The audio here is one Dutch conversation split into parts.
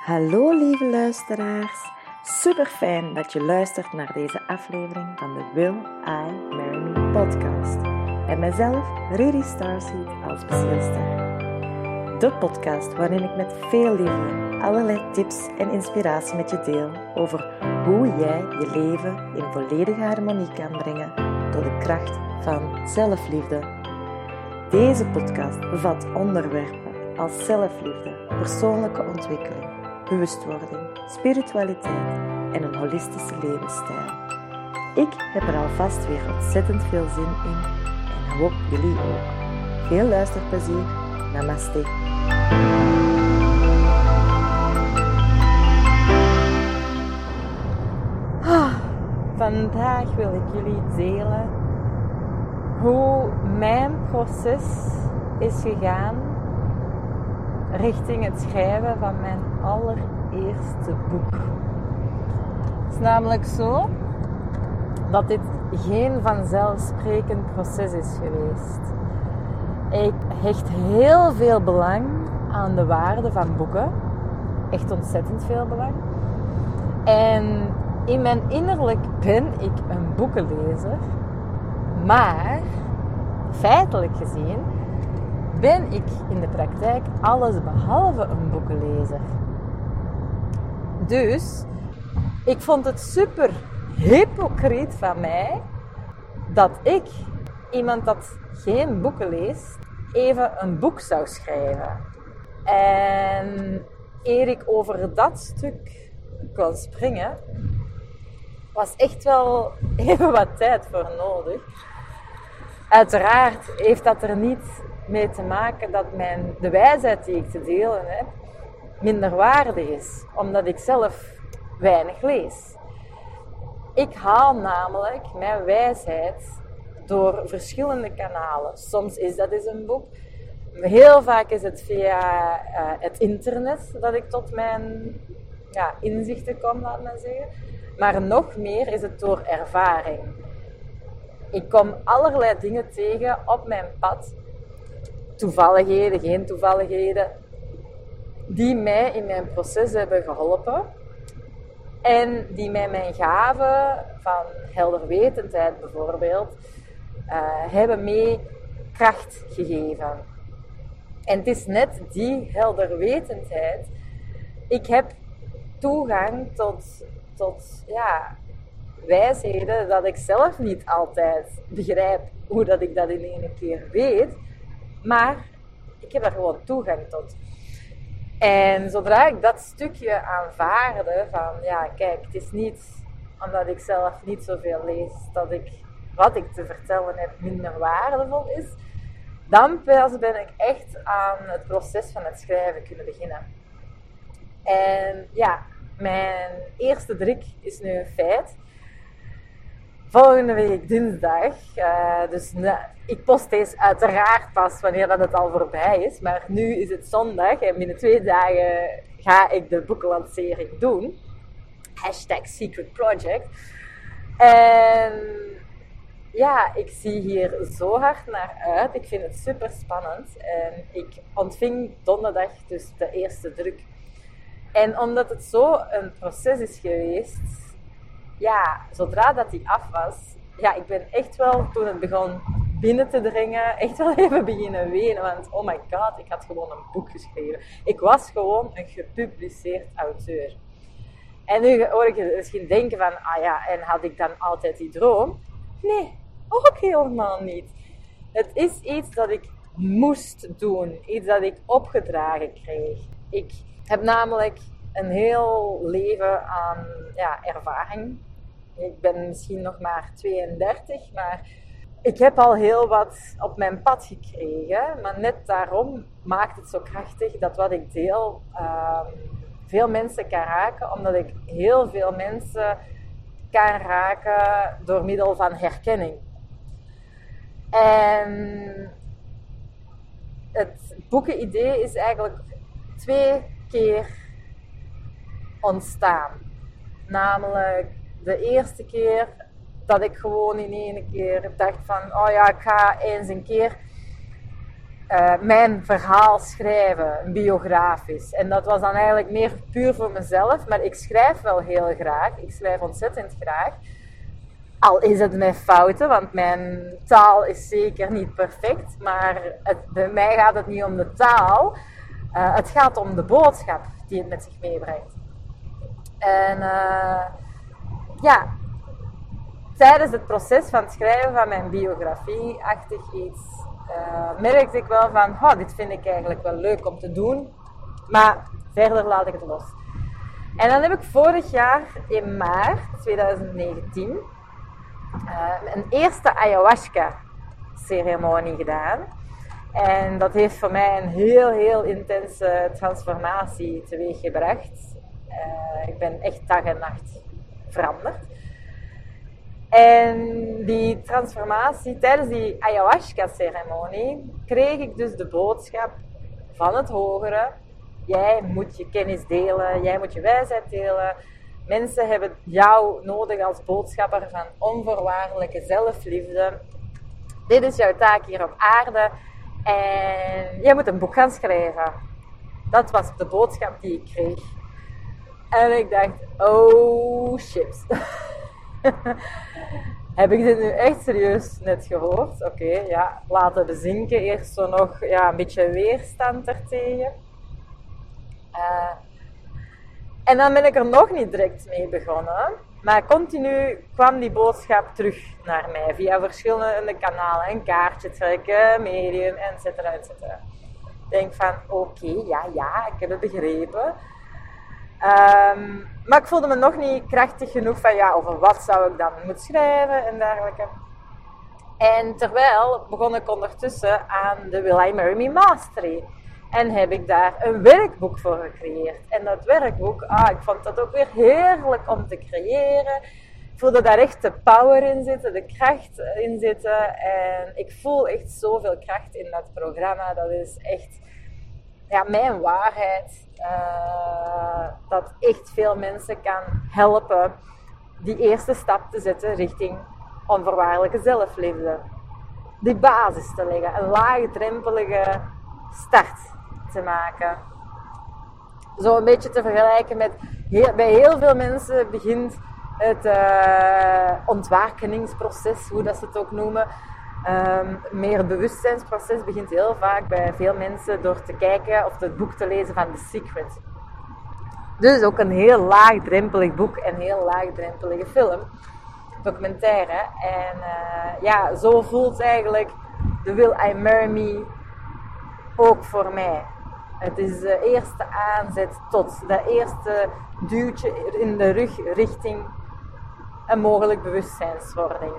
Hallo lieve luisteraars. Super fijn dat je luistert naar deze aflevering van de Will I Marry Me podcast. En mijzelf, Rudy Starseed, als bezielster. De podcast waarin ik met veel liefde allerlei tips en inspiratie met je deel over hoe jij je leven in volledige harmonie kan brengen door de kracht van zelfliefde. Deze podcast bevat onderwerpen als zelfliefde, persoonlijke ontwikkeling bewustwording, spiritualiteit en een holistische levensstijl. Ik heb er alvast weer ontzettend veel zin in en hoop jullie ook. Veel luisterplezier. Namaste. Ah, vandaag wil ik jullie delen hoe mijn proces is gegaan richting het schrijven van mijn allereerste boek. Het is namelijk zo dat dit geen vanzelfsprekend proces is geweest. Ik hecht heel veel belang aan de waarde van boeken. Echt ontzettend veel belang. En in mijn innerlijk ben ik een boekenlezer. Maar feitelijk gezien ben ik in de praktijk alles behalve een boekenlezer. Dus ik vond het super hypocriet van mij dat ik, iemand dat geen boeken leest, even een boek zou schrijven. En eer ik over dat stuk kon springen, was echt wel even wat tijd voor nodig. Uiteraard heeft dat er niet mee te maken dat mijn, de wijsheid die ik te delen heb minder waardig is, omdat ik zelf weinig lees. Ik haal namelijk mijn wijsheid door verschillende kanalen. Soms is dat eens een boek. Heel vaak is het via uh, het internet dat ik tot mijn ja, inzichten kom, laat maar zeggen. Maar nog meer is het door ervaring. Ik kom allerlei dingen tegen op mijn pad toevalligheden, geen toevalligheden, die mij in mijn proces hebben geholpen. En die mij mijn gaven van helderwetendheid bijvoorbeeld, uh, hebben mee kracht gegeven. En het is net die helderwetendheid. Ik heb toegang tot, tot ja, wijsheden dat ik zelf niet altijd begrijp hoe dat ik dat in één keer weet. Maar ik heb daar gewoon toegang tot. En zodra ik dat stukje aanvaarde van, ja, kijk, het is niet omdat ik zelf niet zoveel lees, dat ik wat ik te vertellen heb minder waardevol is, dan pas ben ik echt aan het proces van het schrijven kunnen beginnen. En ja, mijn eerste druk is nu een feit volgende week dinsdag. Uh, dus ik post deze uiteraard pas wanneer dat het al voorbij is. Maar nu is het zondag en binnen twee dagen ga ik de boekenlancering doen. Hashtag Secret Project. En ja, ik zie hier zo hard naar uit. Ik vind het super spannend. En ik ontving donderdag dus de eerste druk. En omdat het zo een proces is geweest, ja, zodra dat die af was, ja, ik ben echt wel, toen het begon binnen te dringen, echt wel even beginnen wenen. Want, oh my god, ik had gewoon een boek geschreven. Ik was gewoon een gepubliceerd auteur. En nu hoor ik misschien denken van, ah ja, en had ik dan altijd die droom? Nee, ook helemaal niet. Het is iets dat ik moest doen. Iets dat ik opgedragen kreeg. Ik heb namelijk een heel leven aan ja, ervaring ik ben misschien nog maar 32, maar ik heb al heel wat op mijn pad gekregen. Maar net daarom maakt het zo krachtig dat wat ik deel uh, veel mensen kan raken, omdat ik heel veel mensen kan raken door middel van herkenning. En het boekenidee is eigenlijk twee keer ontstaan. Namelijk de eerste keer dat ik gewoon in één keer dacht van, oh ja, ik ga eens een keer uh, mijn verhaal schrijven, biografisch. En dat was dan eigenlijk meer puur voor mezelf, maar ik schrijf wel heel graag. Ik schrijf ontzettend graag. Al is het met fouten, want mijn taal is zeker niet perfect, maar het, bij mij gaat het niet om de taal. Uh, het gaat om de boodschap die het met zich meebrengt. En uh, ja, tijdens het proces van het schrijven van mijn biografie-achtig iets, uh, merkte ik wel van, oh, dit vind ik eigenlijk wel leuk om te doen, maar verder laat ik het los. En dan heb ik vorig jaar in maart 2019 uh, een eerste ayahuasca-ceremonie gedaan. En dat heeft voor mij een heel, heel intense transformatie teweeggebracht. Uh, ik ben echt dag en nacht veranderd. En die transformatie, tijdens die ayahuasca-ceremonie, kreeg ik dus de boodschap van het hogere. Jij moet je kennis delen, jij moet je wijsheid delen. Mensen hebben jou nodig als boodschapper van onvoorwaardelijke zelfliefde. Dit is jouw taak hier op aarde. En jij moet een boek gaan schrijven. Dat was de boodschap die ik kreeg. En ik dacht, oh shit. Heb ik dit nu echt serieus net gehoord? Oké, ja, laten bezinken. Eerst zo nog ja, een beetje weerstand ertegen. Uh, en dan ben ik er nog niet direct mee begonnen. Maar continu kwam die boodschap terug naar mij via verschillende kanalen. Een kaartje trekken, medium, et cetera, et cetera. Ik denk van, oké, ja, ja, ik heb het begrepen. Um, maar ik voelde me nog niet krachtig genoeg van, ja, over wat zou ik dan moeten schrijven en dergelijke. En terwijl begon ik ondertussen aan de Will I Marry Me Mastery. En heb ik daar een werkboek voor gecreëerd. En dat werkboek, ah, ik vond dat ook weer heerlijk om te creëren. Ik voelde daar echt de power in zitten, de kracht in zitten. En ik voel echt zoveel kracht in dat programma. Dat is echt ja, mijn waarheid. Uh, dat echt veel mensen kan helpen die eerste stap te zetten richting onvoorwaardelijke zelfliefde. Die basis te leggen, een laagdrempelige start te maken. Zo een beetje te vergelijken met, bij heel veel mensen begint het uh, ontwakeningsproces, hoe dat ze het ook noemen. Um, meer bewustzijnsproces begint heel vaak bij veel mensen door te kijken of het boek te lezen van The Secret. Dus ook een heel laagdrempelig boek en heel laagdrempelige film, documentaire. En uh, ja, zo voelt eigenlijk The Will I Marry Me ook voor mij. Het is de eerste aanzet tot, dat eerste duwtje in de rug richting een mogelijk bewustzijnswording.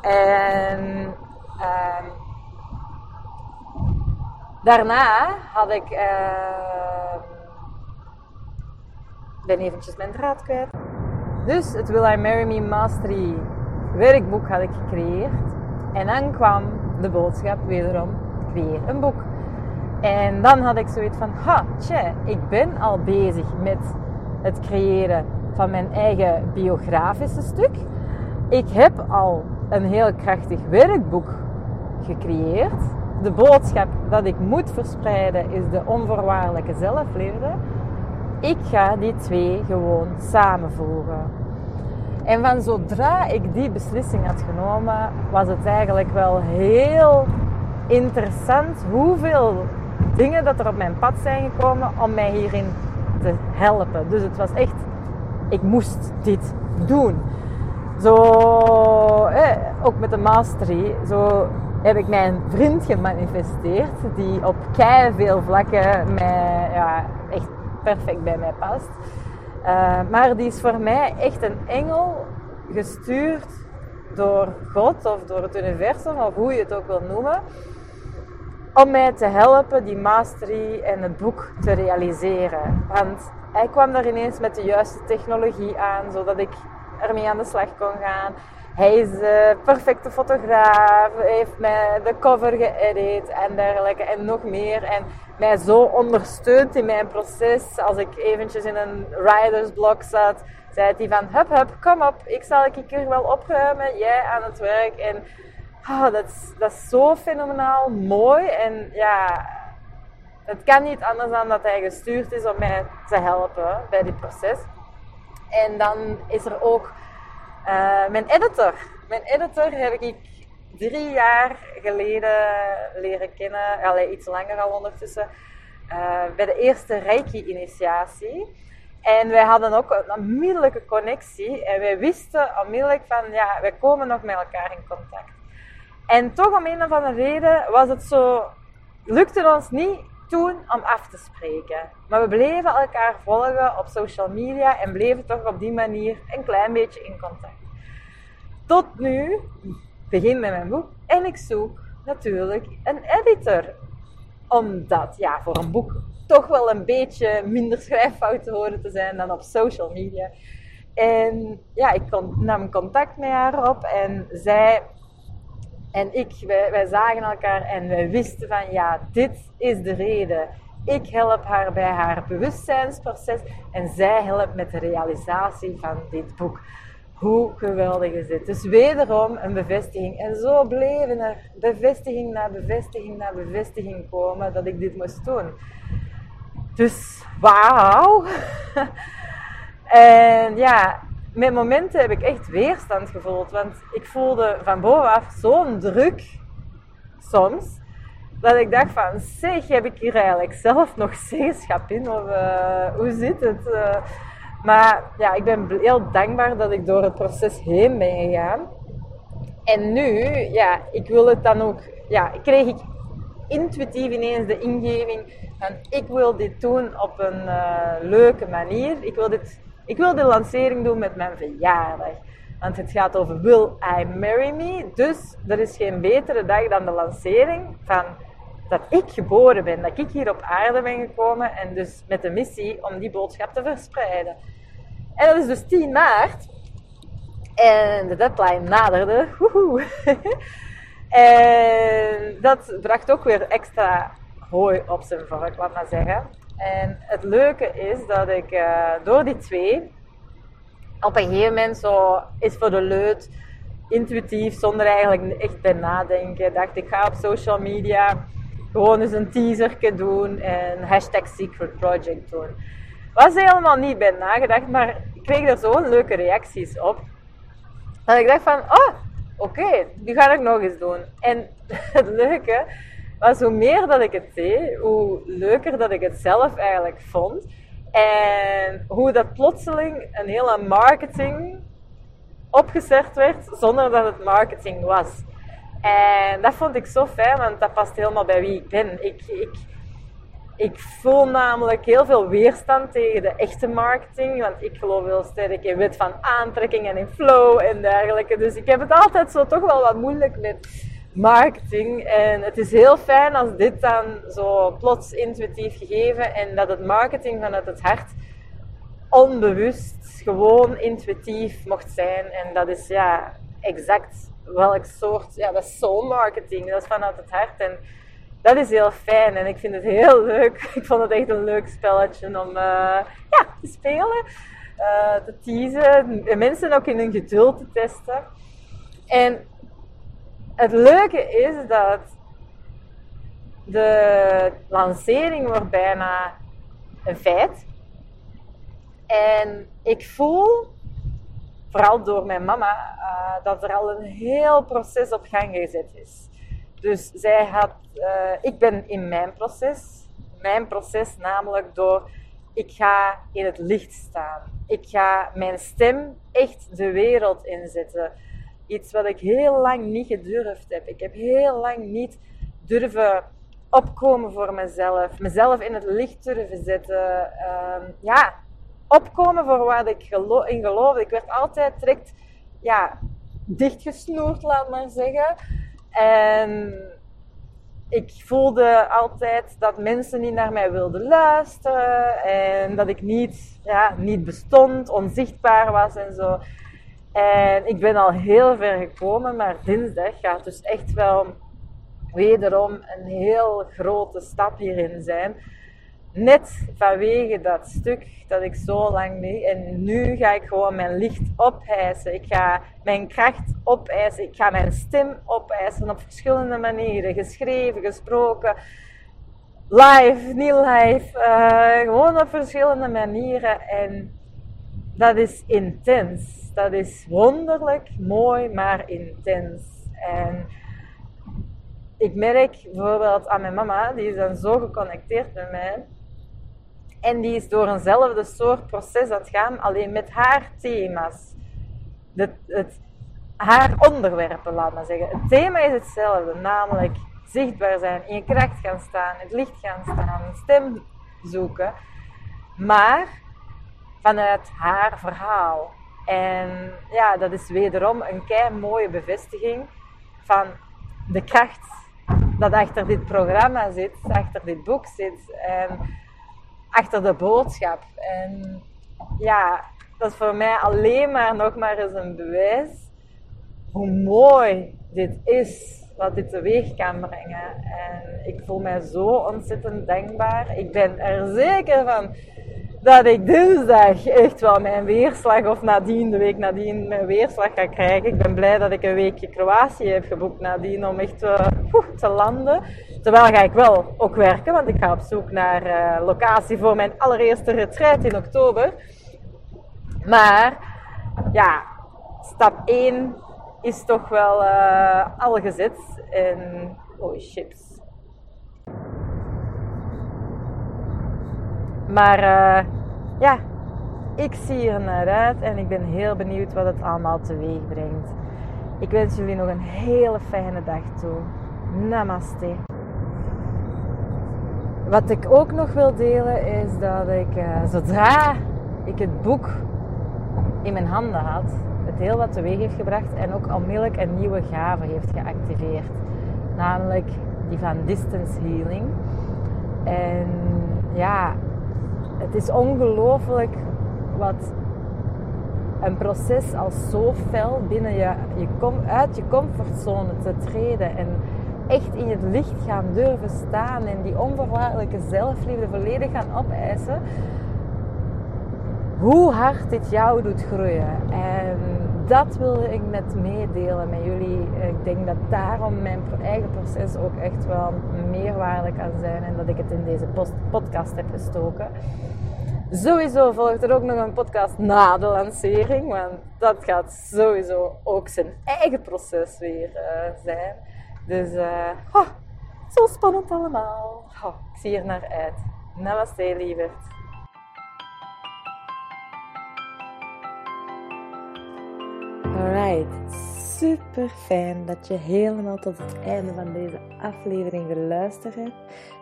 En uh, daarna had ik. Uh, ben eventjes mijn draad kwijt. Dus het Will I Marry Me Mastery werkboek had ik gecreëerd. En dan kwam de boodschap wederom: creëer een boek. En dan had ik zoiets van, ha, tje, ik ben al bezig met het creëren van mijn eigen biografische stuk. Ik heb al een heel krachtig werkboek gecreëerd. De boodschap dat ik moet verspreiden is de onvoorwaardelijke zelfliefde. Ik ga die twee gewoon samenvoegen. En van zodra ik die beslissing had genomen, was het eigenlijk wel heel interessant hoeveel dingen dat er op mijn pad zijn gekomen om mij hierin te helpen. Dus het was echt, ik moest dit doen. Zo, eh, ook met de mastery, zo heb ik mijn vriend gemanifesteerd, die op kei veel vlakken mij, ja, echt perfect bij mij past. Uh, maar die is voor mij echt een engel gestuurd door God of door het universum, of hoe je het ook wil noemen om mij te helpen die mastery en het boek te realiseren. Want hij kwam daar ineens met de juiste technologie aan, zodat ik ermee aan de slag kon gaan. Hij is de perfecte fotograaf, heeft mij de cover geëdit en dergelijke en nog meer. En mij zo ondersteunt in mijn proces. Als ik eventjes in een ridersblok zat, zei hij van, hup hup, kom op, ik zal ik hier wel opruimen, jij aan het werk. En oh, dat, is, dat is zo fenomenaal mooi. En ja, het kan niet anders dan dat hij gestuurd is om mij te helpen bij dit proces. En dan is er ook uh, mijn editor. Mijn editor heb ik drie jaar geleden leren kennen, allee, iets langer al ondertussen, uh, bij de eerste Reiki-initiatie. En wij hadden ook een onmiddellijke connectie en wij wisten onmiddellijk van, ja, wij komen nog met elkaar in contact. En toch om een of andere reden was het zo, lukte ons niet toen om af te spreken. Maar we bleven elkaar volgen op social media en bleven toch op die manier een klein beetje in contact. Tot nu, begin met mijn boek en ik zoek natuurlijk een editor. Omdat, ja, voor een boek toch wel een beetje minder schrijffouten horen te zijn dan op social media. En ja, ik nam contact met haar op en zij en ik, wij, wij zagen elkaar en wij wisten van ja, dit is de reden. Ik help haar bij haar bewustzijnsproces en zij helpt met de realisatie van dit boek. Hoe geweldig is dit? Dus wederom een bevestiging. En zo bleven er bevestiging na bevestiging na bevestiging komen dat ik dit moest doen. Dus wauw. en ja, met momenten heb ik echt weerstand gevoeld. Want ik voelde van bovenaf zo'n druk soms. Dat ik dacht van, zeg, heb ik hier eigenlijk zelf nog zeggenschap in? Of uh, hoe zit het? Uh, maar ja, ik ben heel dankbaar dat ik door het proces heen ben gegaan. En nu, ja, ik wil het dan ook... Ja, kreeg ik intuïtief ineens de ingeving van ik wil dit doen op een uh, leuke manier. Ik wil dit ik wil de lancering doen met mijn verjaardag. Want het gaat over Will I Marry Me? Dus er is geen betere dag dan de lancering van dat ik geboren ben, dat ik hier op aarde ben gekomen en dus met de missie om die boodschap te verspreiden. En dat is dus 10 maart. En de deadline naderde. en dat bracht ook weer extra hooi op zijn vork, laat maar zeggen. En het leuke is dat ik uh, door die twee op een gegeven moment zo is voor de leut intuïtief, zonder eigenlijk echt bij nadenken, dacht ik ga op social media gewoon eens een teaserke doen en hashtag secret project doen. Was helemaal niet bij nagedacht, maar ik kreeg er zo'n leuke reacties op. Dat ik dacht van, oh, oké, die ga ik nog eens doen. En het leuke was hoe meer dat ik het deed, hoe leuker dat ik het zelf eigenlijk vond. En hoe dat plotseling een hele marketing opgezet werd zonder dat het marketing was. En dat vond ik zo fijn, want dat past helemaal bij wie ik ben. Ik, ik, ik voel namelijk heel veel weerstand tegen de echte marketing, want ik geloof heel sterk in wet van aantrekking en in flow en dergelijke. Dus ik heb het altijd zo toch wel wat moeilijk met marketing. En het is heel fijn als dit dan zo plots intuïtief gegeven en dat het marketing vanuit het hart onbewust gewoon intuïtief mocht zijn. En dat is ja exact welk soort, ja dat is soul marketing, dat is vanuit het hart. En dat is heel fijn en ik vind het heel leuk. Ik vond het echt een leuk spelletje om uh, ja, te spelen, uh, te teasen, mensen ook in hun geduld te testen. En het leuke is dat de lancering wordt bijna een feit. En ik voel, vooral door mijn mama, uh, dat er al een heel proces op gang gezet is. Dus zij had, uh, ik ben in mijn proces, mijn proces namelijk door, ik ga in het licht staan. Ik ga mijn stem echt de wereld inzetten iets wat ik heel lang niet gedurfd heb. Ik heb heel lang niet durven opkomen voor mezelf. Mezelf in het licht durven zetten. Ehm, ja, opkomen voor waar ik in geloofde. Ik werd altijd direct ja, dichtgesnoerd, laat maar zeggen. En ik voelde altijd dat mensen niet naar mij wilden luisteren. En dat ik niet, ja, niet bestond, onzichtbaar was en zo. En ik ben al heel ver gekomen, maar dinsdag gaat dus echt wel wederom een heel grote stap hierin zijn. net vanwege dat stuk dat ik zo lang niet. En nu ga ik gewoon mijn licht opeisen. Ik ga mijn kracht opeisen. Ik ga mijn stem opeisen op verschillende manieren. Geschreven, gesproken, live, niet live. Uh, gewoon op verschillende manieren. En dat is intens. Dat is wonderlijk, mooi, maar intens. En ik merk bijvoorbeeld aan mijn mama, die is dan zo geconnecteerd met mij. En die is door eenzelfde soort proces aan het gaan, alleen met haar thema's. Het, het, haar onderwerpen, laat maar zeggen. Het thema is hetzelfde, namelijk zichtbaar zijn, in je kracht gaan staan, het licht gaan staan, een stem zoeken. Maar vanuit haar verhaal. En ja, dat is wederom een kei mooie bevestiging van de kracht dat achter dit programma zit, achter dit boek zit en achter de boodschap. En ja, dat is voor mij alleen maar nog maar eens een bewijs hoe mooi dit is, wat dit teweeg kan brengen. En ik voel mij zo ontzettend dankbaar. Ik ben er zeker van dat ik dinsdag echt wel mijn weerslag, of nadien, de week nadien, mijn weerslag ga krijgen. Ik ben blij dat ik een weekje Kroatië heb geboekt nadien om echt uh, te landen. Terwijl ga ik wel ook werken, want ik ga op zoek naar uh, locatie voor mijn allereerste retreat in oktober. Maar ja, stap 1 is toch wel uh, al gezet. En, oh chips. Maar uh, ja, ik zie er naar uit en ik ben heel benieuwd wat het allemaal teweeg brengt. Ik wens jullie nog een hele fijne dag toe. Namaste. Wat ik ook nog wil delen is dat ik uh, zodra ik het boek in mijn handen had, het heel wat teweeg heeft gebracht en ook onmiddellijk een nieuwe gave heeft geactiveerd. Namelijk die van distance healing. En ja, het is ongelooflijk wat een proces als zo fel binnen je, je uit je comfortzone te treden en echt in het licht gaan durven staan en die onvoorwaardelijke zelfliefde volledig gaan opeisen, hoe hard dit jou doet groeien. En dat wilde ik met meedelen met jullie. Ik denk dat daarom mijn eigen proces ook echt wel meerwaarde kan zijn en dat ik het in deze podcast heb gestoken. Sowieso volgt er ook nog een podcast na de lancering, want dat gaat sowieso ook zijn eigen proces weer uh, zijn. Dus oh, zo spannend allemaal. Ik zie er naar uit. Namaste, lieverd. Alright, super fijn dat je helemaal tot het einde van deze aflevering geluisterd hebt.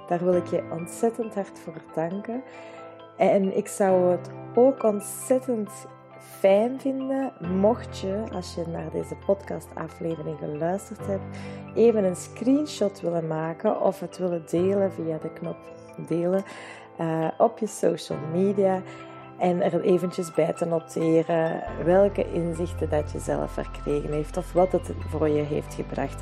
Daar wil ik je ontzettend hard voor danken. En ik zou het ook ontzettend fijn vinden mocht je, als je naar deze podcastaflevering geluisterd hebt, even een screenshot willen maken of het willen delen via de knop delen uh, op je social media en er eventjes bij te noteren welke inzichten dat je zelf verkregen heeft of wat het voor je heeft gebracht.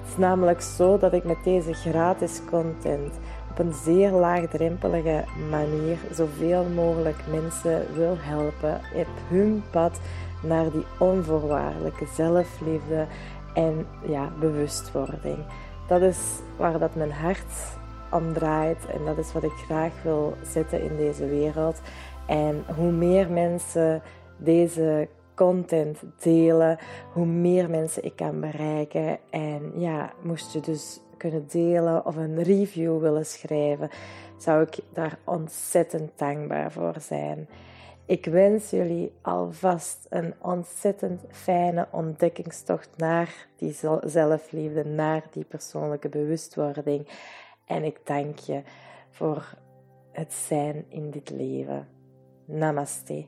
Het is namelijk zo dat ik met deze gratis content op een zeer laagdrempelige manier zoveel mogelijk mensen wil helpen op hun pad naar die onvoorwaardelijke zelfliefde en ja, bewustwording. Dat is waar dat mijn hart om draait en dat is wat ik graag wil zetten in deze wereld. En hoe meer mensen deze content delen, hoe meer mensen ik kan bereiken. En ja, moest je dus kunnen delen of een review willen schrijven, zou ik daar ontzettend dankbaar voor zijn. Ik wens jullie alvast een ontzettend fijne ontdekkingstocht naar die zelfliefde, naar die persoonlijke bewustwording. En ik dank je voor het zijn in dit leven. Namaste.